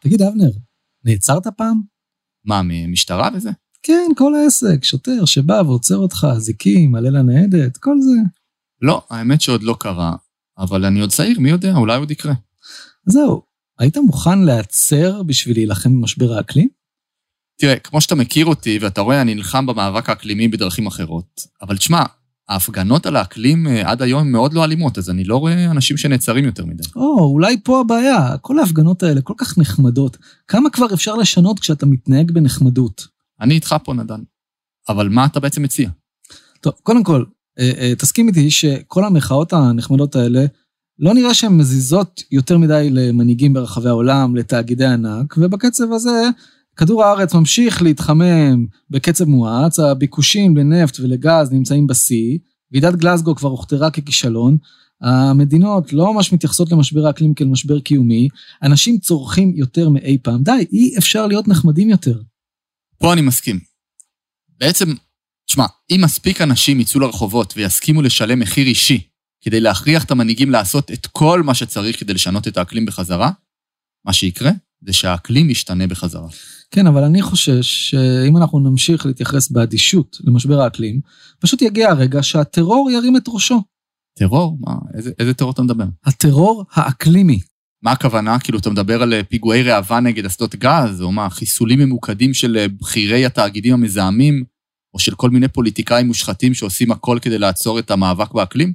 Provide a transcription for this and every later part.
תגיד, אבנר, נעצרת פעם? מה, ממשטרה וזה? כן, כל העסק, שוטר שבא ועוצר אותך, אזיקים, מעלה לניידת, כל זה. לא, האמת שעוד לא קרה, אבל אני עוד צעיר, מי יודע, אולי עוד יקרה. זהו, היית מוכן להיעצר בשביל להילחם במשבר האקלים? תראה, כמו שאתה מכיר אותי, ואתה רואה, אני נלחם במאבק האקלימי בדרכים אחרות. אבל תשמע, ההפגנות על האקלים אה, עד היום מאוד לא אלימות, אז אני לא רואה אנשים שנעצרים יותר מדי. או, אולי פה הבעיה, כל ההפגנות האלה כל כך נחמדות. כמה כבר אפשר לשנות כשאתה מתנהג בנחמדות? אני איתך פה, נדן. אבל מה אתה בעצם מציע? טוב, קודם כל, אה, אה, תסכים איתי שכל המחאות הנחמדות האלה, לא נראה שהן מזיזות יותר מדי למנהיגים ברחבי העולם, לתאגידי ענק, ובקצב הזה, כדור הארץ ממשיך להתחמם בקצב מואץ, הביקושים לנפט ולגז נמצאים בשיא, ועידת גלסגו כבר הוכתרה ככישלון, המדינות לא ממש מתייחסות למשבר האקלים כאל משבר קיומי, אנשים צורכים יותר מאי פעם. די, אי אפשר להיות נחמדים יותר. פה אני מסכים. בעצם, תשמע, אם מספיק אנשים יצאו לרחובות ויסכימו לשלם מחיר אישי כדי להכריח את המנהיגים לעשות את כל מה שצריך כדי לשנות את האקלים בחזרה, מה שיקרה זה שהאקלים ישתנה בחזרה. כן, אבל אני חושש שאם אנחנו נמשיך להתייחס באדישות למשבר האקלים, פשוט יגיע הרגע שהטרור ירים את ראשו. טרור? מה? איזה, איזה טרור אתה מדבר? הטרור האקלימי. מה הכוונה? כאילו, אתה מדבר על אה, פיגועי ראווה נגד אסדות גז, או מה, חיסולים ממוקדים של אה, בכירי התאגידים המזהמים, או של כל מיני פוליטיקאים מושחתים שעושים הכל כדי לעצור את המאבק באקלים?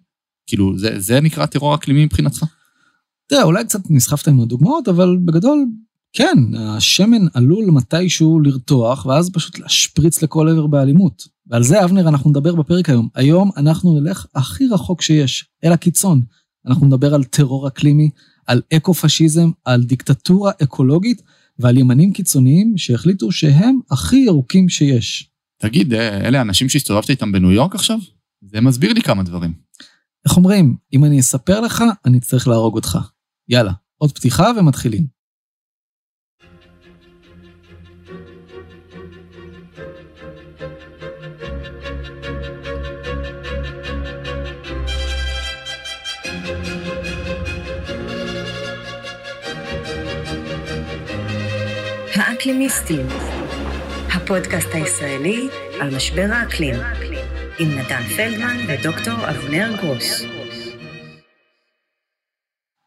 כאילו, זה, זה נקרא טרור אקלימי מבחינתך? תראה, אולי קצת נסחפת עם הדוגמאות, אבל בגדול, כן, השמן עלול מתישהו לרתוח, ואז פשוט להשפריץ לכל עבר באלימות. ועל זה, אבנר, אנחנו נדבר בפרק היום. היום אנחנו נלך הכי רחוק שיש, אל הקיצון. אנחנו נדבר על טרור אקלימי, על אקו-פשיזם, על דיקטטורה אקולוגית ועל ימנים קיצוניים שהחליטו שהם הכי ירוקים שיש. תגיד, אה, אלה האנשים שהסתובבת איתם בניו יורק עכשיו? זה מסביר לי כמה דברים. איך אומרים, אם אני אספר לך, אני אצטרך להרוג אותך. יאללה, עוד פתיחה ומתחילים. האקלימיסטים, הפודקאסט הישראלי על משבר האקלים, עם נתן פלדמן ודוקטור אבנר גרוס.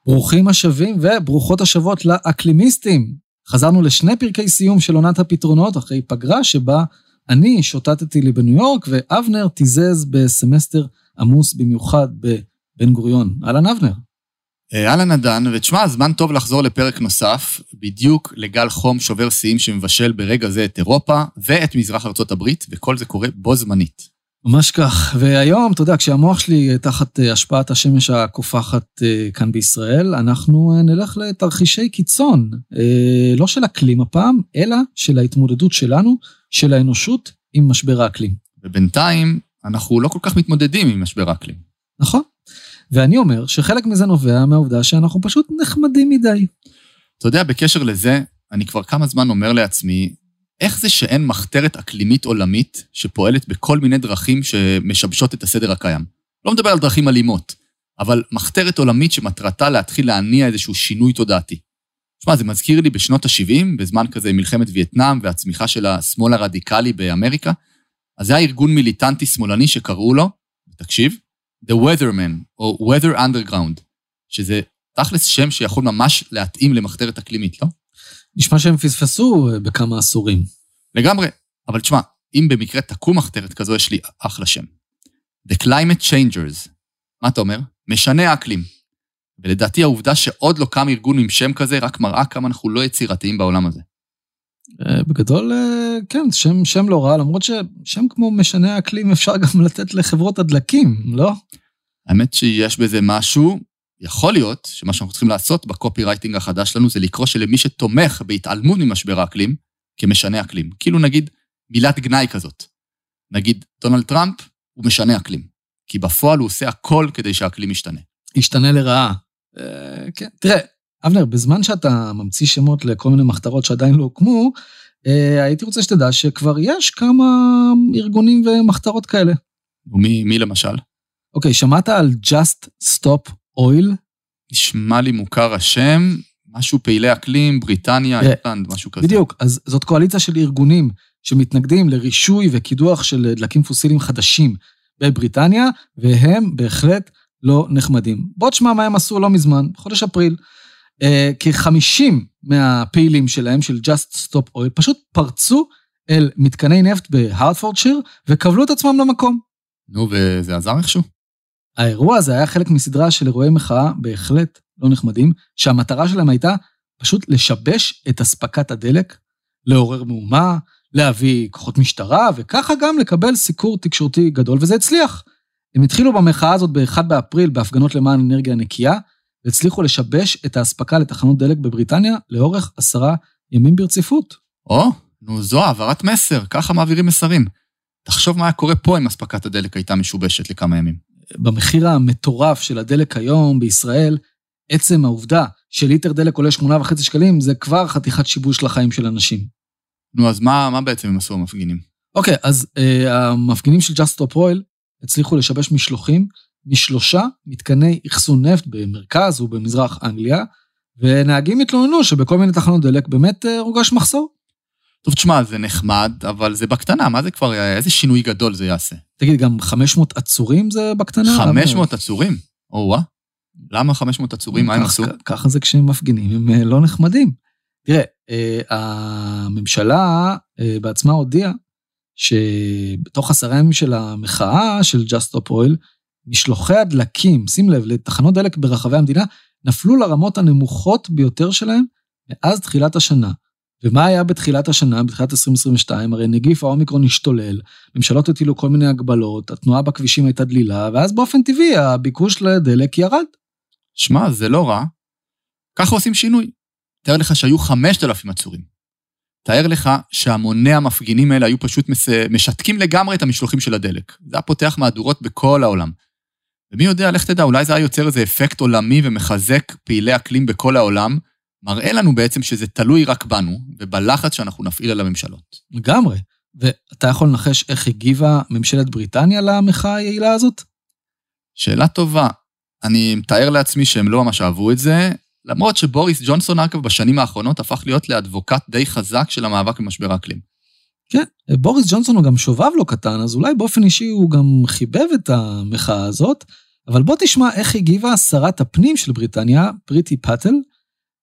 ברוכים השבים וברוכות השבות לאקלימיסטים. חזרנו לשני פרקי סיום של עונת הפתרונות אחרי פגרה שבה אני שוטטתי לי בניו יורק ואבנר תיזז בסמסטר עמוס במיוחד בבן גוריון. אהלן אבנר. אה, אהלן נדן, ותשמע, זמן טוב לחזור לפרק נוסף, בדיוק לגל חום שובר שיאים שמבשל ברגע זה את אירופה ואת מזרח ארצות הברית, וכל זה קורה בו זמנית. ממש כך, והיום, אתה יודע, כשהמוח שלי תחת אה, השפעת השמש הקופחת אה, כאן בישראל, אנחנו נלך לתרחישי קיצון, לא של אקלים הפעם, אלא של ההתמודדות שלנו, של האנושות, עם משבר האקלים. ובינתיים, אנחנו לא כל כך מתמודדים עם משבר האקלים. נכון. ואני אומר שחלק מזה נובע מהעובדה שאנחנו פשוט נחמדים מדי. אתה יודע, בקשר לזה, אני כבר כמה זמן אומר לעצמי, איך זה שאין מחתרת אקלימית עולמית שפועלת בכל מיני דרכים שמשבשות את הסדר הקיים? לא מדבר על דרכים אלימות, אבל מחתרת עולמית שמטרתה להתחיל להניע איזשהו שינוי תודעתי. תשמע, זה מזכיר לי בשנות ה-70, בזמן כזה מלחמת וייטנאם והצמיחה של השמאל הרדיקלי באמריקה, אז זה היה ארגון מיליטנטי שמאלני שקראו לו, תקשיב, The Weatherman, או Weather Underground, שזה תכלס שם שיכול ממש להתאים למחתרת אקלימית, לא? נשמע שהם פספסו אה, בכמה עשורים. לגמרי, אבל תשמע, אם במקרה תקום מחתרת כזו, יש לי אחלה שם. The Climate Changers. מה אתה אומר? משנה האקלים. ולדעתי העובדה שעוד לא קם ארגון עם שם כזה, רק מראה כמה אנחנו לא יצירתיים בעולם הזה. אה, בגדול, אה, כן, שם, שם לא רע, למרות ששם כמו משנה האקלים אפשר גם לתת לחברות הדלקים, לא? האמת שיש בזה משהו, יכול להיות שמה שאנחנו צריכים לעשות בקופירייטינג החדש שלנו זה לקרוא למי שתומך בהתעלמות ממשבר האקלים כמשנה אקלים. כאילו נגיד מילת גנאי כזאת. נגיד, דונלד טראמפ הוא משנה אקלים, כי בפועל הוא עושה הכל כדי שהאקלים ישתנה. ישתנה לרעה. אה, כן, תראה, אבנר, בזמן שאתה ממציא שמות לכל מיני מחתרות שעדיין לא הוקמו, אה, הייתי רוצה שתדע שכבר יש כמה ארגונים ומחתרות כאלה. ומי מי למשל? אוקיי, שמעת על Just Stop Oil? נשמע לי מוכר השם, משהו פעילי אקלים, בריטניה, תראה, אירלנד, משהו כזה. בדיוק, אז זאת קואליציה של ארגונים שמתנגדים לרישוי וקידוח של דלקים פוסיליים חדשים בבריטניה, והם בהחלט לא נחמדים. בוא תשמע מה הם עשו לא מזמן, בחודש אפריל. אה, כ-50 מהפעילים שלהם, של Just Stop Oil, פשוט פרצו אל מתקני נפט בהרטפורדשיר וכבלו את עצמם למקום. נו, וזה עזר איכשהו? האירוע הזה היה חלק מסדרה של אירועי מחאה בהחלט לא נחמדים, שהמטרה שלהם הייתה פשוט לשבש את אספקת הדלק, לעורר מהומה, להביא כוחות משטרה, וככה גם לקבל סיקור תקשורתי גדול, וזה הצליח. הם התחילו במחאה הזאת ב-1 באפריל בהפגנות למען אנרגיה נקייה, והצליחו לשבש את האספקה לתחנות דלק בבריטניה לאורך עשרה ימים ברציפות. או, נו, זו העברת מסר, ככה מעבירים מסרים. תחשוב מה היה קורה פה אם אספקת הדלק הייתה משובשת לכמה ימים. במחיר המטורף של הדלק היום בישראל, עצם העובדה שליטר דלק עולה 8.5 שקלים, זה כבר חתיכת שיבוש לחיים של אנשים. נו, אז מה, מה בעצם הם עשו המפגינים? אוקיי, אז אה, המפגינים של Just Stop Oil הצליחו לשבש משלוחים משלושה מתקני אחסון נפט במרכז ובמזרח אנגליה, ונהגים התלוננו שבכל מיני תחנות דלק באמת אה, הורגש מחסור. טוב, תשמע, זה נחמד, אבל זה בקטנה, מה זה כבר, איזה שינוי גדול זה יעשה? תגיד, גם 500 עצורים זה בקטנה? 500 עצורים? או-אה. למה 500 עצורים? מה הם עשו? ככה זה כשהם מפגינים, הם אה, לא נחמדים. תראה, אה, הממשלה אה, בעצמה הודיעה שבתוך עשרה ימים של המחאה של Just Stop Oil, משלוחי הדלקים, שים לב, לתחנות דלק ברחבי המדינה, נפלו לרמות הנמוכות ביותר שלהם מאז תחילת השנה. ומה היה בתחילת השנה, בתחילת 2022? הרי נגיף האומיקרון השתולל, ממשלות הטילו כל מיני הגבלות, התנועה בכבישים הייתה דלילה, ואז באופן טבעי הביקוש לדלק ירד. שמע, זה לא רע. ככה עושים שינוי. תאר לך שהיו 5,000 עצורים. תאר לך שהמוני המפגינים האלה היו פשוט מס... משתקים לגמרי את המשלוחים של הדלק. זה היה פותח מהדורות בכל העולם. ומי יודע, לך תדע, אולי זה היה יוצר איזה אפקט עולמי ומחזק פעילי אקלים בכל העולם, מראה לנו בעצם שזה תלוי רק בנו, ובלחץ שאנחנו נפעיל על הממשלות. לגמרי. ואתה יכול לנחש איך הגיבה ממשלת בריטניה למחאה היעילה הזאת? שאלה טובה. אני מתאר לעצמי שהם לא ממש אהבו את זה, למרות שבוריס ג'ונסון, אגב, בשנים האחרונות הפך להיות לאדבוקט די חזק של המאבק במשבר האקלים. כן, בוריס ג'ונסון הוא גם שובב לא קטן, אז אולי באופן אישי הוא גם חיבב את המחאה הזאת, אבל בוא תשמע איך הגיבה שרת הפנים של בריטניה, פריטי פאטל.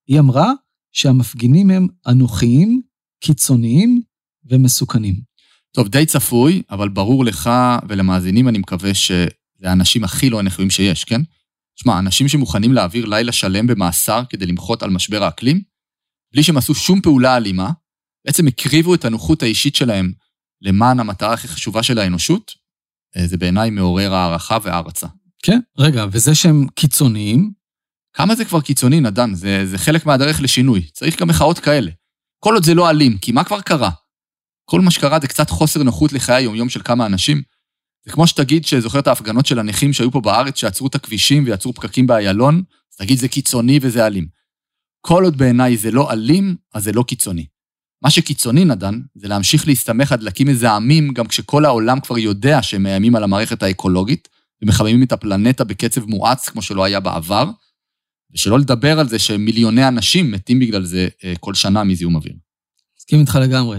היא אמרה שהמפגינים הם אנוכיים, קיצוניים ומסוכנים. טוב, די צפוי, אבל ברור לך ולמאזינים, אני מקווה שזה האנשים הכי לא אנוכיים שיש, כן? שמע, אנשים שמוכנים להעביר לילה שלם במאסר כדי למחות על משבר האקלים, בלי שהם עשו שום פעולה אלימה, בעצם הקריבו את הנוחות האישית שלהם למען המטרה הכי חשובה של האנושות, אה, זה בעיניי מעורר הערכה והערצה. כן, רגע, וזה שהם קיצוניים, כמה זה כבר קיצוני, נדן? זה, זה חלק מהדרך לשינוי. צריך גם מחאות כאלה. כל עוד זה לא אלים, כי מה כבר קרה? כל מה שקרה זה קצת חוסר נוחות לחיי היומיום של כמה אנשים. זה כמו שתגיד שזוכר את ההפגנות של הנכים שהיו פה בארץ, שעצרו את הכבישים ויצרו פקקים באיילון, אז תגיד זה קיצוני וזה אלים. כל עוד בעיניי זה לא אלים, אז זה לא קיצוני. מה שקיצוני, נדן, זה להמשיך להסתמך על דלקים מזהמים גם כשכל העולם כבר יודע שהם מאיימים על המערכת האקולוגית, ומחממים את הפלנטה בקצב מואץ כמו שלא היה בעבר, ושלא לדבר על זה שמיליוני אנשים מתים בגלל זה אה, כל שנה מזיהום אוויר. מסכים איתך לגמרי.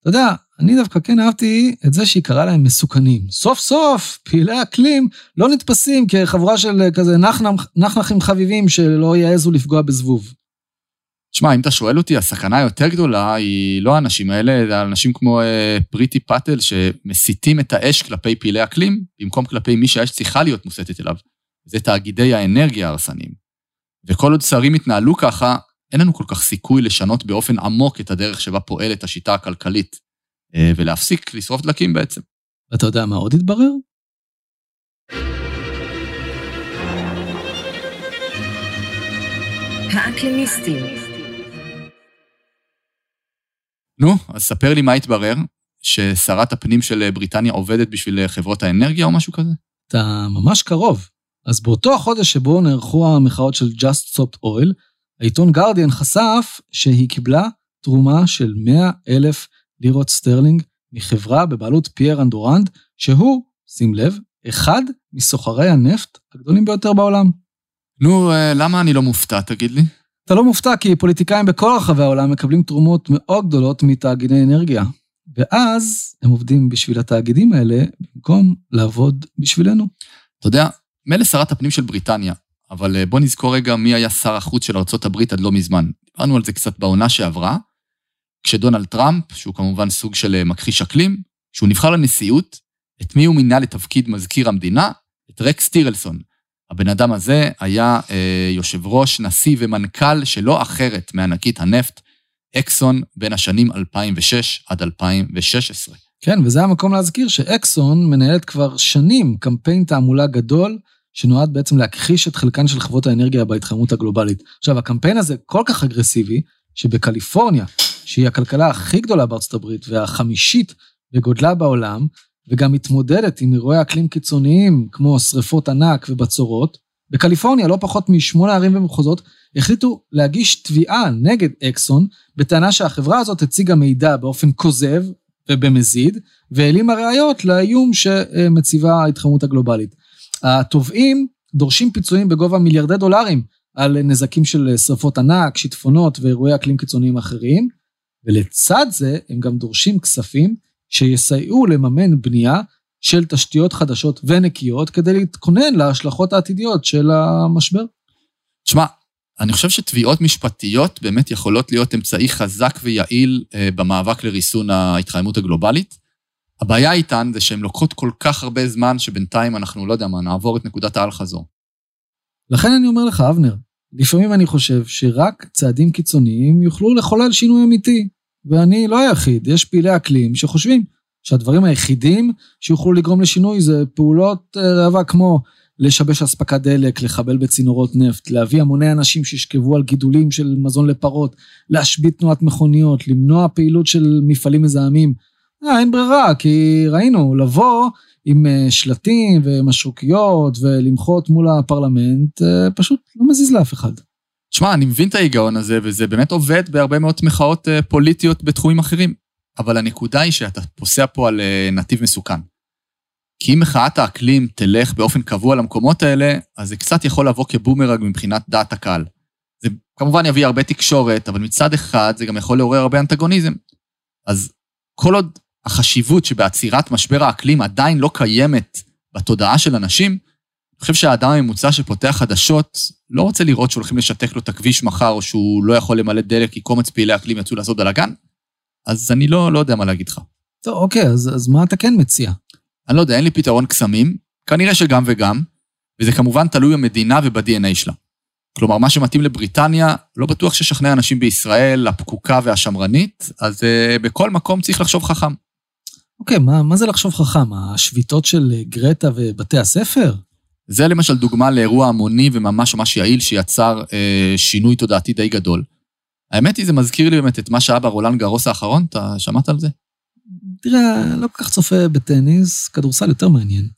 אתה יודע, אני דווקא כן אהבתי את זה שהיא קראה להם מסוכנים. סוף סוף, פעילי אקלים לא נתפסים כחבורה של כזה נחנח- נחנחים חביבים שלא יעזו לפגוע בזבוב. תשמע, אם אתה שואל אותי, הסכנה היותר גדולה היא לא האנשים האלה, זה אנשים כמו אה, פריטי פאטל שמסיתים את האש כלפי פעילי אקלים, במקום כלפי מי שהאש צריכה להיות מוסתת אליו. זה תאגידי האנרגיה ההרסניים. וכל עוד שרים יתנהלו ככה, אין לנו כל כך סיכוי לשנות באופן עמוק את הדרך שבה פועלת השיטה הכלכלית, אה, ולהפסיק לשרוף דלקים בעצם. ואתה יודע מה עוד התברר? האקלימיסטים, נו, אז ספר לי מה התברר, ששרת הפנים של בריטניה עובדת בשביל חברות האנרגיה או משהו כזה? אתה ממש קרוב. אז באותו החודש שבו נערכו המחאות של Just Stop Oil, העיתון גרדיאן חשף שהיא קיבלה תרומה של 100 אלף לירות סטרלינג מחברה בבעלות פייר אנדורנד, שהוא, שים לב, אחד מסוחרי הנפט הגדולים ביותר בעולם. נו, אה, למה אני לא מופתע, תגיד לי? אתה לא מופתע כי פוליטיקאים בכל רחבי העולם מקבלים תרומות מאוד גדולות מתאגידי אנרגיה. ואז הם עובדים בשביל התאגידים האלה, במקום לעבוד בשבילנו. אתה יודע, מילא שרת הפנים של בריטניה, אבל אה, בוא נזכור רגע מי היה שר החוץ של ארה"ב עד לא מזמן. דיברנו על זה קצת בעונה שעברה, כשדונלד טראמפ, שהוא כמובן סוג של אה, מכחיש אקלים, כשהוא נבחר לנשיאות, את מי הוא מינה לתפקיד מזכיר המדינה? את רקס טירלסון. הבן אדם הזה היה אה, יושב ראש, נשיא ומנכ"ל שלא אחרת מענקית הנפט, אקסון, בין השנים 2006 עד 2016. כן, וזה המקום להזכיר שאקסון מנהלת כבר שנים קמפיין תעמולה גדול, שנועד בעצם להכחיש את חלקן של חברות האנרגיה בהתחממות הגלובלית. עכשיו, הקמפיין הזה כל כך אגרסיבי, שבקליפורניה, שהיא הכלכלה הכי גדולה בארצות הברית והחמישית בגודלה בעולם, וגם מתמודדת עם אירועי אקלים קיצוניים כמו שריפות ענק ובצורות, בקליפורניה לא פחות משמונה ערים ומחוזות החליטו להגיש תביעה נגד אקסון, בטענה שהחברה הזאת הציגה מידע באופן כוזב ובמזיד, והעלימה ראיות לאיום שמציבה ההתחממות הגלובלית. התובעים דורשים פיצויים בגובה מיליארדי דולרים על נזקים של שרפות ענק, שיטפונות ואירועי אקלים קיצוניים אחרים, ולצד זה הם גם דורשים כספים שיסייעו לממן בנייה של תשתיות חדשות ונקיות כדי להתכונן להשלכות העתידיות של המשבר. תשמע, אני חושב שתביעות משפטיות באמת יכולות להיות אמצעי חזק ויעיל אה, במאבק לריסון ההתחממות הגלובלית. הבעיה איתן זה שהן לוקחות כל כך הרבה זמן שבינתיים אנחנו, לא יודע מה, נעבור את נקודת האל-חזור. לכן אני אומר לך, אבנר, לפעמים אני חושב שרק צעדים קיצוניים יוכלו לחולל שינוי אמיתי. ואני לא היחיד, יש פעילי אקלים שחושבים שהדברים היחידים שיוכלו לגרום לשינוי זה פעולות אה, ראווה כמו לשבש אספקת דלק, לחבל בצינורות נפט, להביא המוני אנשים שישכבו על גידולים של מזון לפרות, להשבית תנועת מכוניות, למנוע פעילות של מפעלים מזהמים. אה, אין ברירה, כי ראינו, לבוא עם אה, שלטים ומשרוקיות ולמחות מול הפרלמנט, אה, פשוט לא מזיז לאף אחד. תשמע, אני מבין את ההיגיון הזה, וזה באמת עובד בהרבה מאוד מחאות אה, פוליטיות בתחומים אחרים. אבל הנקודה היא שאתה פוסע פה על אה, נתיב מסוכן. כי אם מחאת האקלים תלך באופן קבוע למקומות האלה, אז זה קצת יכול לבוא כבומרג מבחינת דעת הקהל. זה כמובן יביא הרבה תקשורת, אבל מצד אחד זה גם יכול לעורר הרבה אנטגוניזם. אז כל עוד החשיבות שבעצירת משבר האקלים עדיין לא קיימת בתודעה של אנשים, אני חושב שהאדם הממוצע שפותח חדשות לא רוצה לראות שהולכים לשתק לו את הכביש מחר, או שהוא לא יכול למלא דלק כי קומץ פעילי אקלים יצאו לעשות בלאגן. אז אני לא, לא יודע מה להגיד לך. טוב, אוקיי, אז, אז מה אתה כן מציע? אני לא יודע, אין לי פתרון קסמים, כנראה שגם וגם, וזה כמובן תלוי במדינה וב-DNA שלה. כלומר, מה שמתאים לבריטניה, לא בטוח ששכנע אנשים בישראל, הפקוקה והשמרנית, אז uh, בכל מקום צריך לחשוב חכם. אוקיי, מה, מה זה לחשוב חכם? השביתות של גרטה ובתי הספר? זה למשל דוגמה לאירוע המוני וממש ממש יעיל שיצר אה, שינוי תודעתי די גדול. האמת היא, זה מזכיר לי באמת את מה שהיה ברולאן גארוס האחרון, אתה שמעת על זה? תראה, לא כל כך צופה בטניס, כדורסל יותר מעניין.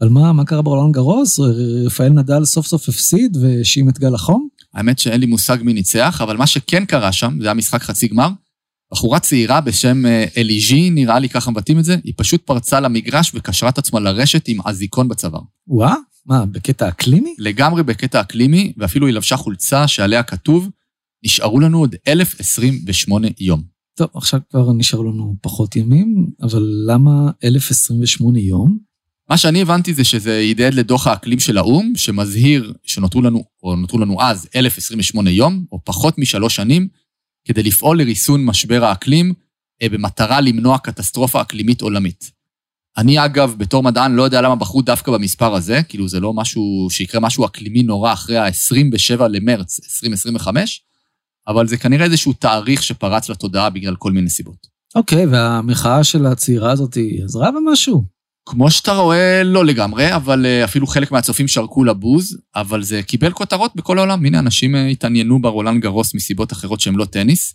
אבל מה, מה קרה ברולאן גארוס? רפאל נדל סוף סוף הפסיד והאשים את גל החום? האמת שאין לי מושג מי ניצח, אבל מה שכן קרה שם, זה היה משחק חצי גמר. בחורה צעירה בשם אה, אליז'י, נראה לי ככה מבטאים את זה, היא פשוט פרצה למגרש וקשרה את עצמה לרשת עם אזיקון בצוואר. וואה, מה, בקטע אקלימי? לגמרי בקטע אקלימי, ואפילו היא לבשה חולצה שעליה כתוב, נשארו לנו עוד 1,028 יום. טוב, עכשיו כבר נשאר לנו פחות ימים, אבל למה 1,028 יום? מה שאני הבנתי זה שזה הדהד לדוח האקלים של האו"ם, שמזהיר שנותרו לנו, או נותרו לנו אז 1,028 יום, או פחות משלוש שנים, כדי לפעול לריסון משבר האקלים, אה, במטרה למנוע קטסטרופה אקלימית עולמית. אני אגב, בתור מדען, לא יודע למה בחרו דווקא במספר הזה, כאילו זה לא משהו, שיקרה משהו אקלימי נורא אחרי ה-27 למרץ 2025, אבל זה כנראה איזשהו תאריך שפרץ לתודעה בגלל כל מיני סיבות. אוקיי, והמחאה של הצעירה הזאת עזרה במשהו? כמו שאתה רואה, לא לגמרי, אבל אה, אפילו חלק מהצופים שרקו לבוז, אבל זה קיבל כותרות בכל העולם. הנה, אנשים אה, התעניינו ברולנד גרוס מסיבות אחרות שהן לא טניס.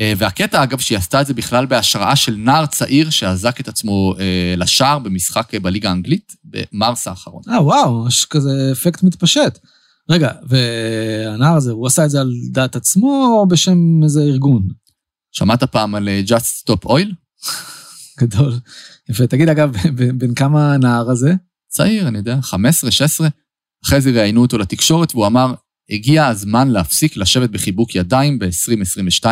אה, והקטע, אגב, שהיא עשתה את זה בכלל בהשראה של נער צעיר שאזק את עצמו לשער במשחק בליגה האנגלית, במרס האחרון. אה, וואו, יש כזה אפקט מתפשט. רגע, והנער הזה, הוא עשה את זה על דעת עצמו או בשם איזה ארגון? שמעת פעם על Just Stop Oil? גדול. יפה. תגיד, אגב, בין כמה הנער הזה? צעיר, אני יודע, 15, 16. אחרי זה ראיינו אותו לתקשורת והוא אמר, הגיע הזמן להפסיק לשבת בחיבוק ידיים ב-2022.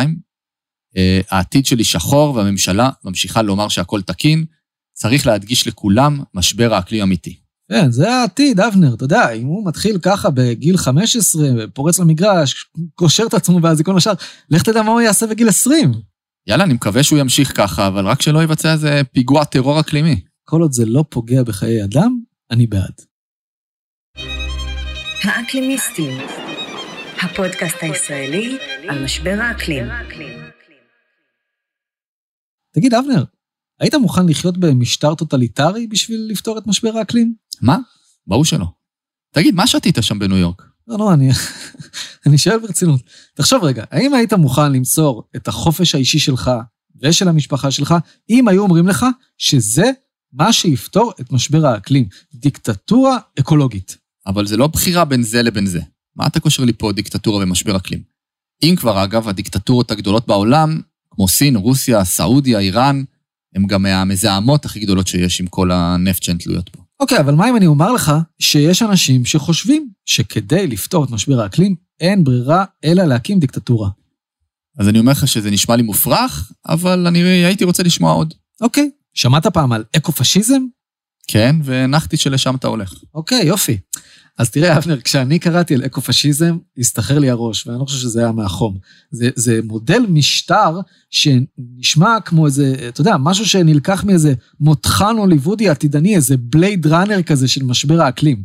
אה, העתיד שלי שחור והממשלה ממשיכה לומר שהכל תקין. צריך להדגיש לכולם, משבר האקלים אמיתי. כן, זה העתיד, אבנר, אתה יודע, אם הוא מתחיל ככה בגיל 15, פורץ למגרש, קושר את עצמו באזיקון לשער, לך תדע מה הוא יעשה בגיל 20. יאללה, אני מקווה שהוא ימשיך ככה, אבל רק שלא יבצע איזה פיגוע טרור אקלימי. כל עוד זה לא פוגע בחיי אדם, אני בעד. האקלימיסטים, הפודקאסט הישראלי על משבר האקלים. תגיד, אבנר, היית מוכן לחיות במשטר טוטליטרי בשביל לפתור את משבר האקלים? מה? ברור שלא. תגיד, מה שתית שם בניו יורק? לא, לא, אני, אני שואל ברצינות. תחשוב רגע, האם היית מוכן למסור את החופש האישי שלך ושל המשפחה שלך, אם היו אומרים לך שזה מה שיפתור את משבר האקלים, דיקטטורה אקולוגית. אבל זה לא בחירה בין זה לבין זה. מה אתה קושר לי פה דיקטטורה ומשבר אקלים? אם כבר, אגב, הדיקטטורות הגדולות בעולם, כמו סין, רוסיה, סעודיה, איראן, הן גם מהמזהמות הכי גדולות שיש עם כל הנפט שהן תלויות פה. אוקיי, אבל מה אם אני אומר לך שיש אנשים שחושבים שכדי לפתור את משבר האקלים, אין ברירה אלא להקים דיקטטורה. אז אני אומר לך שזה נשמע לי מופרך, אבל אני הייתי רוצה לשמוע עוד. אוקיי, שמעת פעם על אקו-פשיזם? כן, והנחתי שלשם אתה הולך. אוקיי, יופי. אז תראה, אבנר, כשאני קראתי על אקו-פשיזם, הסתחרר לי הראש, ואני לא חושב שזה היה מהחום. זה, זה מודל משטר שנשמע כמו איזה, אתה יודע, משהו שנלקח מאיזה מותחן הוליוודי עתידני, איזה בלייד ראנר כזה של משבר האקלים.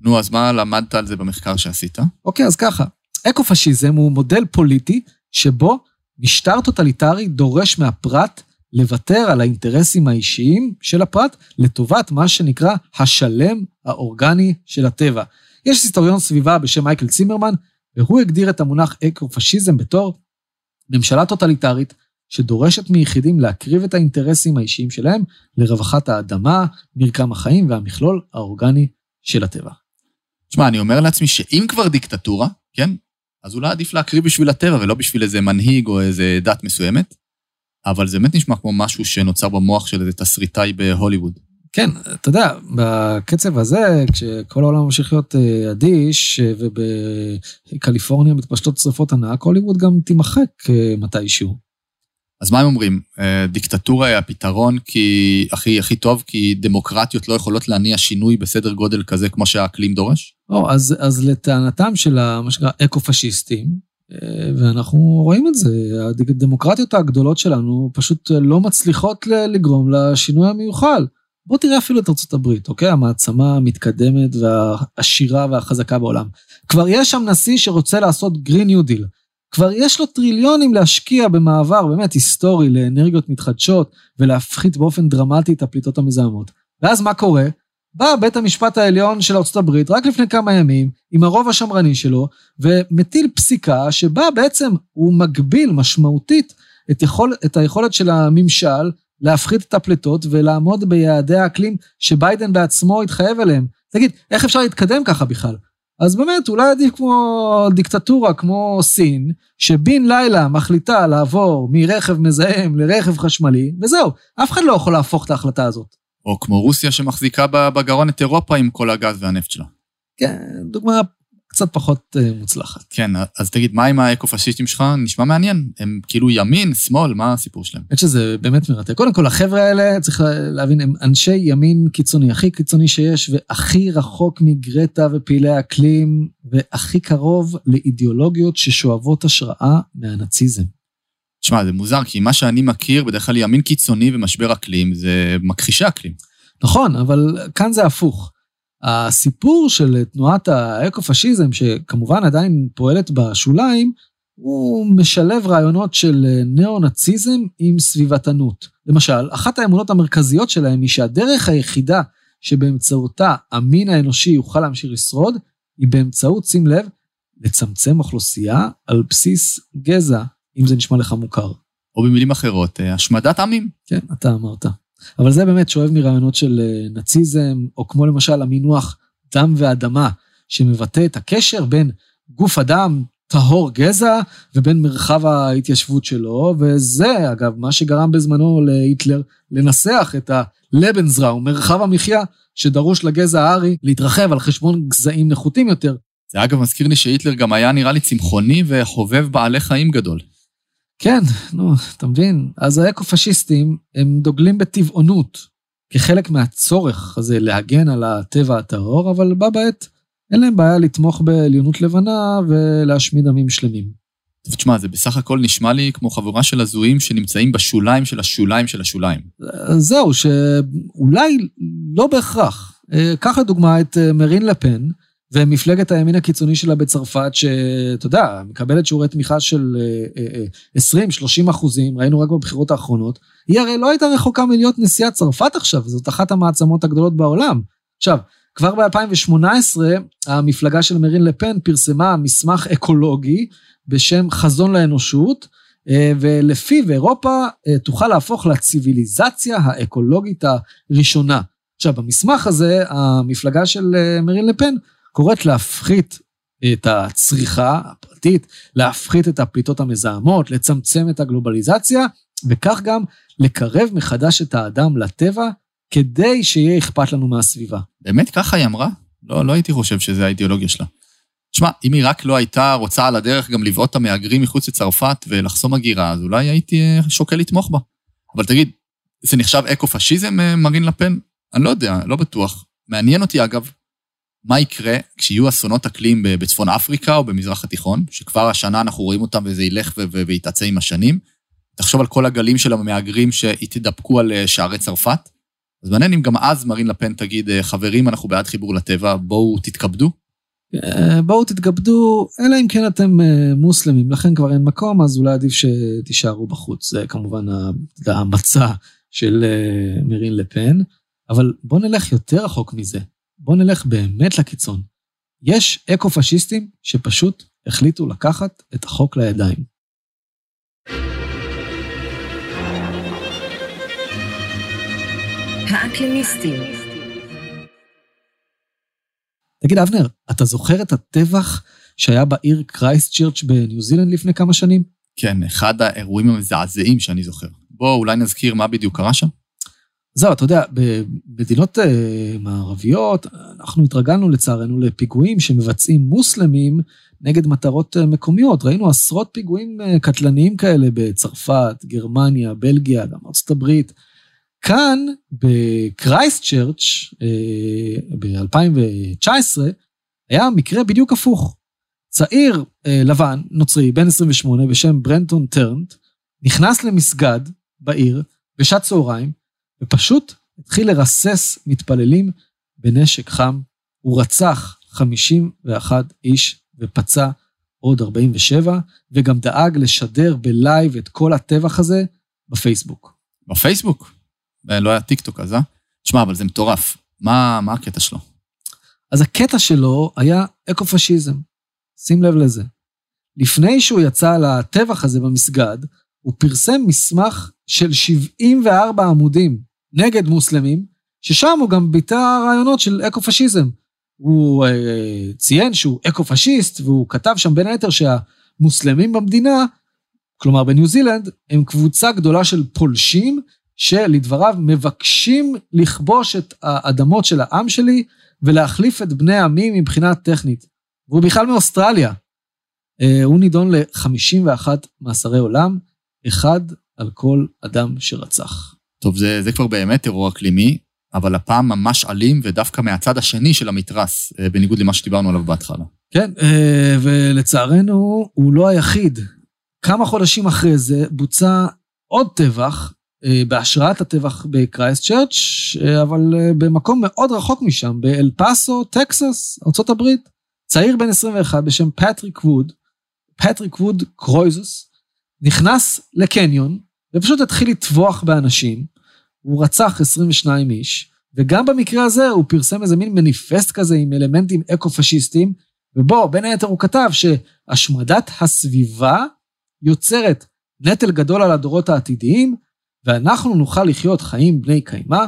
נו, אז מה למדת על זה במחקר שעשית? אוקיי, אז ככה. אקו-פשיזם הוא מודל פוליטי שבו משטר טוטליטרי דורש מהפרט לוותר על האינטרסים האישיים של הפרט לטובת מה שנקרא השלם האורגני של הטבע. יש היסטוריון סביבה בשם מייקל צימרמן, והוא הגדיר את המונח אקו-פשיזם בתור ממשלה טוטליטרית שדורשת מיחידים להקריב את האינטרסים האישיים שלהם לרווחת האדמה, מרקם החיים והמכלול האורגני של הטבע. תשמע, אני אומר לעצמי שאם כבר דיקטטורה, כן? אז אולי עדיף להקריב בשביל הטבע ולא בשביל איזה מנהיג או איזה דת מסוימת. אבל זה באמת נשמע כמו משהו שנוצר במוח של איזה תסריטאי בהוליווד. כן, אתה יודע, בקצב הזה, כשכל העולם ממשיך להיות אה, אדיש, אה, ובקליפורניה מתפשטות שרפות ענק, הוליווד גם תימחק אה, מתישהו. אז מה הם אומרים? דיקטטורה היא הפתרון כי הכי הכי טוב, כי דמוקרטיות לא יכולות להניע שינוי בסדר גודל כזה כמו שהאקלים דורש? או, אז, אז לטענתם של מה שנקרא אקו-פשיסטים, ואנחנו רואים את זה, הדמוקרטיות הגדולות שלנו פשוט לא מצליחות לגרום לשינוי המיוחל. בוא תראה אפילו את הברית, אוקיי? המעצמה המתקדמת והעשירה והחזקה בעולם. כבר יש שם נשיא שרוצה לעשות Green New Deal. כבר יש לו טריליונים להשקיע במעבר באמת היסטורי לאנרגיות מתחדשות ולהפחית באופן דרמטי את הפליטות המזהמות. ואז מה קורה? בא בית המשפט העליון של הברית רק לפני כמה ימים, עם הרוב השמרני שלו, ומטיל פסיקה שבה בעצם הוא מגביל משמעותית את, יכול, את היכולת של הממשל להפחית את הפליטות ולעמוד ביעדי האקלים שביידן בעצמו התחייב אליהם. תגיד, איך אפשר להתקדם ככה בכלל? אז באמת, אולי עדיף כמו דיקטטורה, כמו סין, שבן לילה מחליטה לעבור מרכב מזהם לרכב חשמלי, וזהו, אף אחד לא יכול להפוך את ההחלטה הזאת. או כמו רוסיה שמחזיקה בגרון את אירופה עם כל הגז והנפט שלה. כן, דוגמה קצת פחות uh, מוצלחת. כן, אז תגיד, מה עם האקו-פשיסטים שלך? נשמע מעניין. הם כאילו ימין, שמאל, מה הסיפור שלהם? האמת שזה באמת מרתק. קודם כל, החבר'ה האלה, צריך להבין, הם אנשי ימין קיצוני, הכי קיצוני שיש, והכי רחוק מגרטה ופעילי אקלים, והכי קרוב לאידיאולוגיות ששואבות השראה מהנאציזם. תשמע, זה מוזר, כי מה שאני מכיר, בדרך כלל ימין קיצוני ומשבר אקלים, זה מכחישי אקלים. נכון, אבל כאן זה הפוך. הסיפור של תנועת האקו-פשיזם, שכמובן עדיין פועלת בשוליים, הוא משלב רעיונות של ניאו-נאציזם עם סביבתנות. למשל, אחת האמונות המרכזיות שלהם היא שהדרך היחידה שבאמצעותה המין האנושי יוכל להמשיך לשרוד, היא באמצעות, שים לב, לצמצם אוכלוסייה על בסיס גזע, אם זה נשמע לך מוכר. או במילים אחרות, השמדת עמים. כן, אתה אמרת. אבל זה באמת שואב מרעיונות של אה, נאציזם, או כמו למשל המינוח דם ואדמה, שמבטא את הקשר בין גוף אדם טהור גזע ובין מרחב ההתיישבות שלו, וזה אגב מה שגרם בזמנו להיטלר לנסח את הלבנזראו, מרחב המחיה שדרוש לגזע הארי להתרחב על חשבון גזעים נחותים יותר. זה אגב מזכיר לי שהיטלר גם היה נראה לי צמחוני וחובב בעלי חיים גדול. כן, נו, אתה מבין? אז האקו-פשיסטים, הם דוגלים בטבעונות, כחלק מהצורך הזה להגן על הטבע הטהור, אבל בה בעת אין להם בעיה לתמוך בעליונות לבנה ולהשמיד עמים שלמים. טוב, תשמע, זה בסך הכל נשמע לי כמו חבורה של הזויים שנמצאים בשוליים של השוליים של השוליים. זהו, שאולי לא בהכרח. אה, קח לדוגמה את אה, מרין לפן, ומפלגת הימין הקיצוני שלה בצרפת, שאתה יודע, מקבלת שיעורי תמיכה של 20-30 אה, אחוזים, ראינו רק בבחירות האחרונות, היא הרי לא הייתה רחוקה מלהיות נשיאת צרפת עכשיו, זאת אחת המעצמות הגדולות בעולם. עכשיו, כבר ב-2018, המפלגה של מרין לפן פרסמה מסמך אקולוגי בשם חזון לאנושות, אה, ולפיו אירופה אה, תוכל להפוך לציוויליזציה האקולוגית הראשונה. עכשיו, במסמך הזה, המפלגה של אה, מרין לפן קוראת להפחית את הצריכה הפרטית, להפחית את הפליטות המזהמות, לצמצם את הגלובליזציה, וכך גם לקרב מחדש את האדם לטבע, כדי שיהיה אכפת לנו מהסביבה. באמת ככה היא אמרה? לא, לא הייתי חושב שזה האידיאולוגיה שלה. תשמע, אם היא רק לא הייתה רוצה על הדרך גם לבעוט את המהגרים מחוץ לצרפת ולחסום הגירה, אז אולי הייתי אה, שוקל לתמוך בה. אבל תגיד, זה נחשב אקו-פשיזם, אה, מרין לפן? אני לא יודע, לא בטוח. מעניין אותי, אגב, מה יקרה כשיהיו אסונות אקלים בצפון אפריקה או במזרח התיכון, שכבר השנה אנחנו רואים אותם וזה ילך ויתעצם עם השנים. תחשוב על כל הגלים של המהגרים שהתדפקו על אה, שערי צרפת. אז מעניין אם גם אז מרין לפן תגיד, חברים, אנחנו בעד חיבור לטבע, בואו תתכבדו. אה, בואו תתכבדו, אלא אם כן אתם אה, מוסלמים, לכן כבר אין מקום, אז אולי עדיף שתישארו בחוץ. זה כמובן המצע של אה, מרין לפן, אבל בואו נלך יותר רחוק מזה. בואו נלך באמת לקיצון. יש אקו-פשיסטים שפשוט החליטו לקחת את החוק לידיים. האקלימיסטים תגיד, אבנר, אתה זוכר את הטבח שהיה בעיר קרייסט צ'רץ' בניו זילנד לפני כמה שנים? כן, אחד האירועים המזעזעים שאני זוכר. בוא, אולי נזכיר מה בדיוק קרה שם? זהו, אתה יודע, במדינות uh, מערביות, אנחנו התרגלנו לצערנו לפיגועים שמבצעים מוסלמים נגד מטרות uh, מקומיות. ראינו עשרות פיגועים uh, קטלניים כאלה בצרפת, גרמניה, בלגיה, גם ארצות הברית. כאן, בקרייסט צ'רץ', אה, ב-2019, היה מקרה בדיוק הפוך. צעיר אה, לבן, נוצרי, בן 28, בשם ברנטון טרנט, נכנס למסגד בעיר בשעת צהריים, ופשוט התחיל לרסס מתפללים בנשק חם. הוא רצח 51 איש ופצע עוד 47, וגם דאג לשדר בלייב את כל הטבח הזה בפייסבוק. בפייסבוק? לא היה טיק טוק אז, אה? תשמע, אבל זה מטורף. מה, מה הקטע שלו? אז הקטע שלו היה אקו-פשיזם. שים לב לזה. לפני שהוא יצא לטבח הזה במסגד, הוא פרסם מסמך של 74 עמודים נגד מוסלמים, ששם הוא גם ביטא רעיונות של אקו-פשיזם. הוא אה, ציין שהוא אקו-פשיסט, והוא כתב שם בין היתר שהמוסלמים במדינה, כלומר בניו זילנד, הם קבוצה גדולה של פולשים שלדבריו מבקשים לכבוש את האדמות של העם שלי ולהחליף את בני עמי מבחינה אתנית. והוא בכלל מאוסטרליה. אה, הוא נידון ל-51 מאסרי עולם, אחד על כל אדם שרצח. טוב, זה, זה כבר באמת טרור אקלימי, אבל הפעם ממש אלים ודווקא מהצד השני של המתרס, אה, בניגוד למה שדיברנו עליו בהתחלה. כן, אה, ולצערנו הוא לא היחיד. כמה חודשים אחרי זה בוצע עוד טבח אה, בהשראת הטבח בקרייסט צ'רץ', אבל במקום מאוד רחוק משם, באל פאסו, טקסס, ארה"ב. צעיר בן 21 בשם פטריק ווד, פטריק ווד קרויזוס, נכנס לקניון ופשוט התחיל לטבוח באנשים. הוא רצח 22 איש, וגם במקרה הזה הוא פרסם איזה מין מניפסט כזה עם אלמנטים אקו-פשיסטיים, ובו בין היתר הוא כתב שהשמדת הסביבה יוצרת נטל גדול על הדורות העתידיים, ואנחנו נוכל לחיות חיים בני קיימא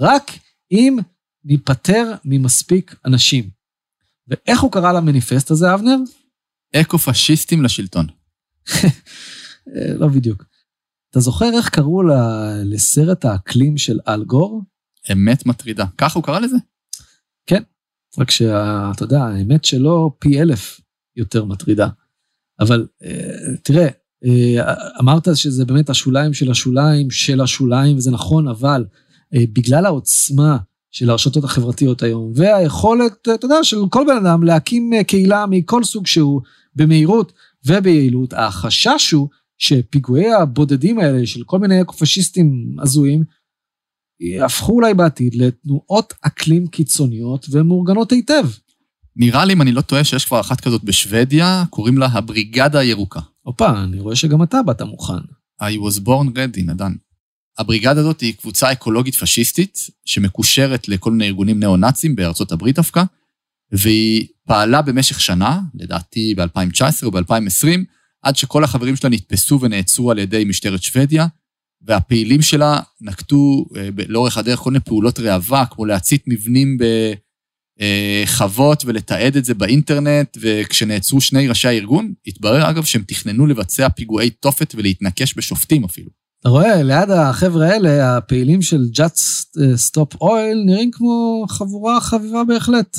רק אם ניפטר ממספיק אנשים. ואיך הוא קרא למניפסט הזה, אבנר? אקו-פשיסטים לשלטון. לא בדיוק. אתה זוכר איך קראו לסרט האקלים של אלגור? אמת מטרידה. ככה הוא קרא לזה? כן. רק שאתה יודע, האמת שלו פי אלף יותר מטרידה. אבל אה, תראה, אה, אמרת שזה באמת השוליים של השוליים של השוליים, וזה נכון, אבל בגלל העוצמה של הרשתות החברתיות היום, והיכולת, אתה יודע, של כל בן אדם להקים קהילה מכל סוג שהוא במהירות וביעילות, החשש הוא שפיגועי הבודדים האלה של כל מיני אקו-פשיסטים הזויים, יהפכו אולי בעתיד לתנועות אקלים קיצוניות ומאורגנות היטב. נראה לי, אם אני לא טועה, שיש כבר אחת כזאת בשוודיה, קוראים לה הבריגדה הירוקה. הופה, אני רואה שגם אתה באת מוכן. I was born ready, נדן. הבריגדה הזאת היא קבוצה אקולוגית פשיסטית, שמקושרת לכל מיני ארגונים ניאו-נאצים בארצות הברית דווקא, והיא פעלה במשך שנה, לדעתי ב-2019 או ב-2020, עד שכל החברים שלה נתפסו ונעצרו על ידי משטרת שוודיה, והפעילים שלה נקטו אה, לאורך הדרך כל מיני פעולות ראווה, כמו להצית מבנים בחוות ולתעד את זה באינטרנט, וכשנעצרו שני ראשי הארגון, התברר אגב שהם תכננו לבצע פיגועי תופת ולהתנקש בשופטים אפילו. אתה רואה, ליד החבר'ה האלה, הפעילים של Just Stop Oil נראים כמו חבורה חביבה בהחלט.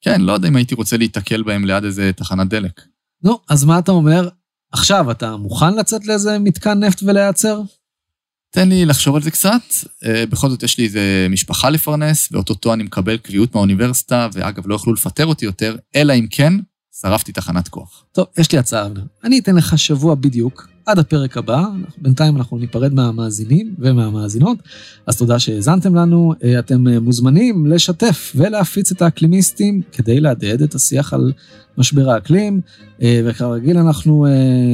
כן, לא יודע אם הייתי רוצה להיתקל בהם ליד איזה תחנת דלק. נו, אז מה אתה אומר? עכשיו, אתה מוכן לצאת לאיזה מתקן נפט ולהיעצר? תן לי לחשוב על זה קצת. אה, בכל זאת יש לי איזה משפחה לפרנס, ואו-טו-טו אני מקבל קביעות מהאוניברסיטה, ואגב, לא יוכלו לפטר אותי יותר, אלא אם כן, שרפתי תחנת כוח. טוב, יש לי הצעה, אני אתן לך שבוע בדיוק עד הפרק הבא, בינתיים אנחנו ניפרד מהמאזינים ומהמאזינות, אז תודה שהאזנתם לנו, אה, אתם אה, מוזמנים לשתף ולהפיץ את האקלימיסטים כדי להדהד את השיח על משבר האקלים, אה, וכרגיל אנחנו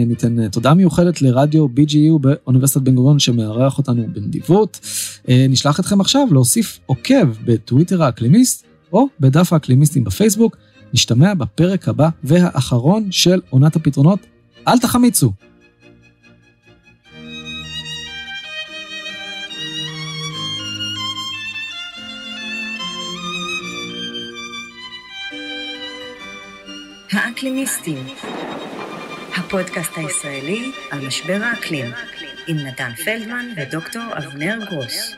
ניתן תודה מיוחדת לרדיו BGU באוניברסיטת בן גוריון שמארח אותנו בנדיבות. נשלח אתכם עכשיו להוסיף עוקב בטוויטר האקלימיסט או בדף האקלימיסטים בפייסבוק. נשתמע בפרק הבא והאחרון של עונת הפתרונות. אל תחמיצו. האקלימיסטים, הפודקאסט הישראלי על משבר האקלים, עם נתן פלדמן ודוקטור אבנר גרוס.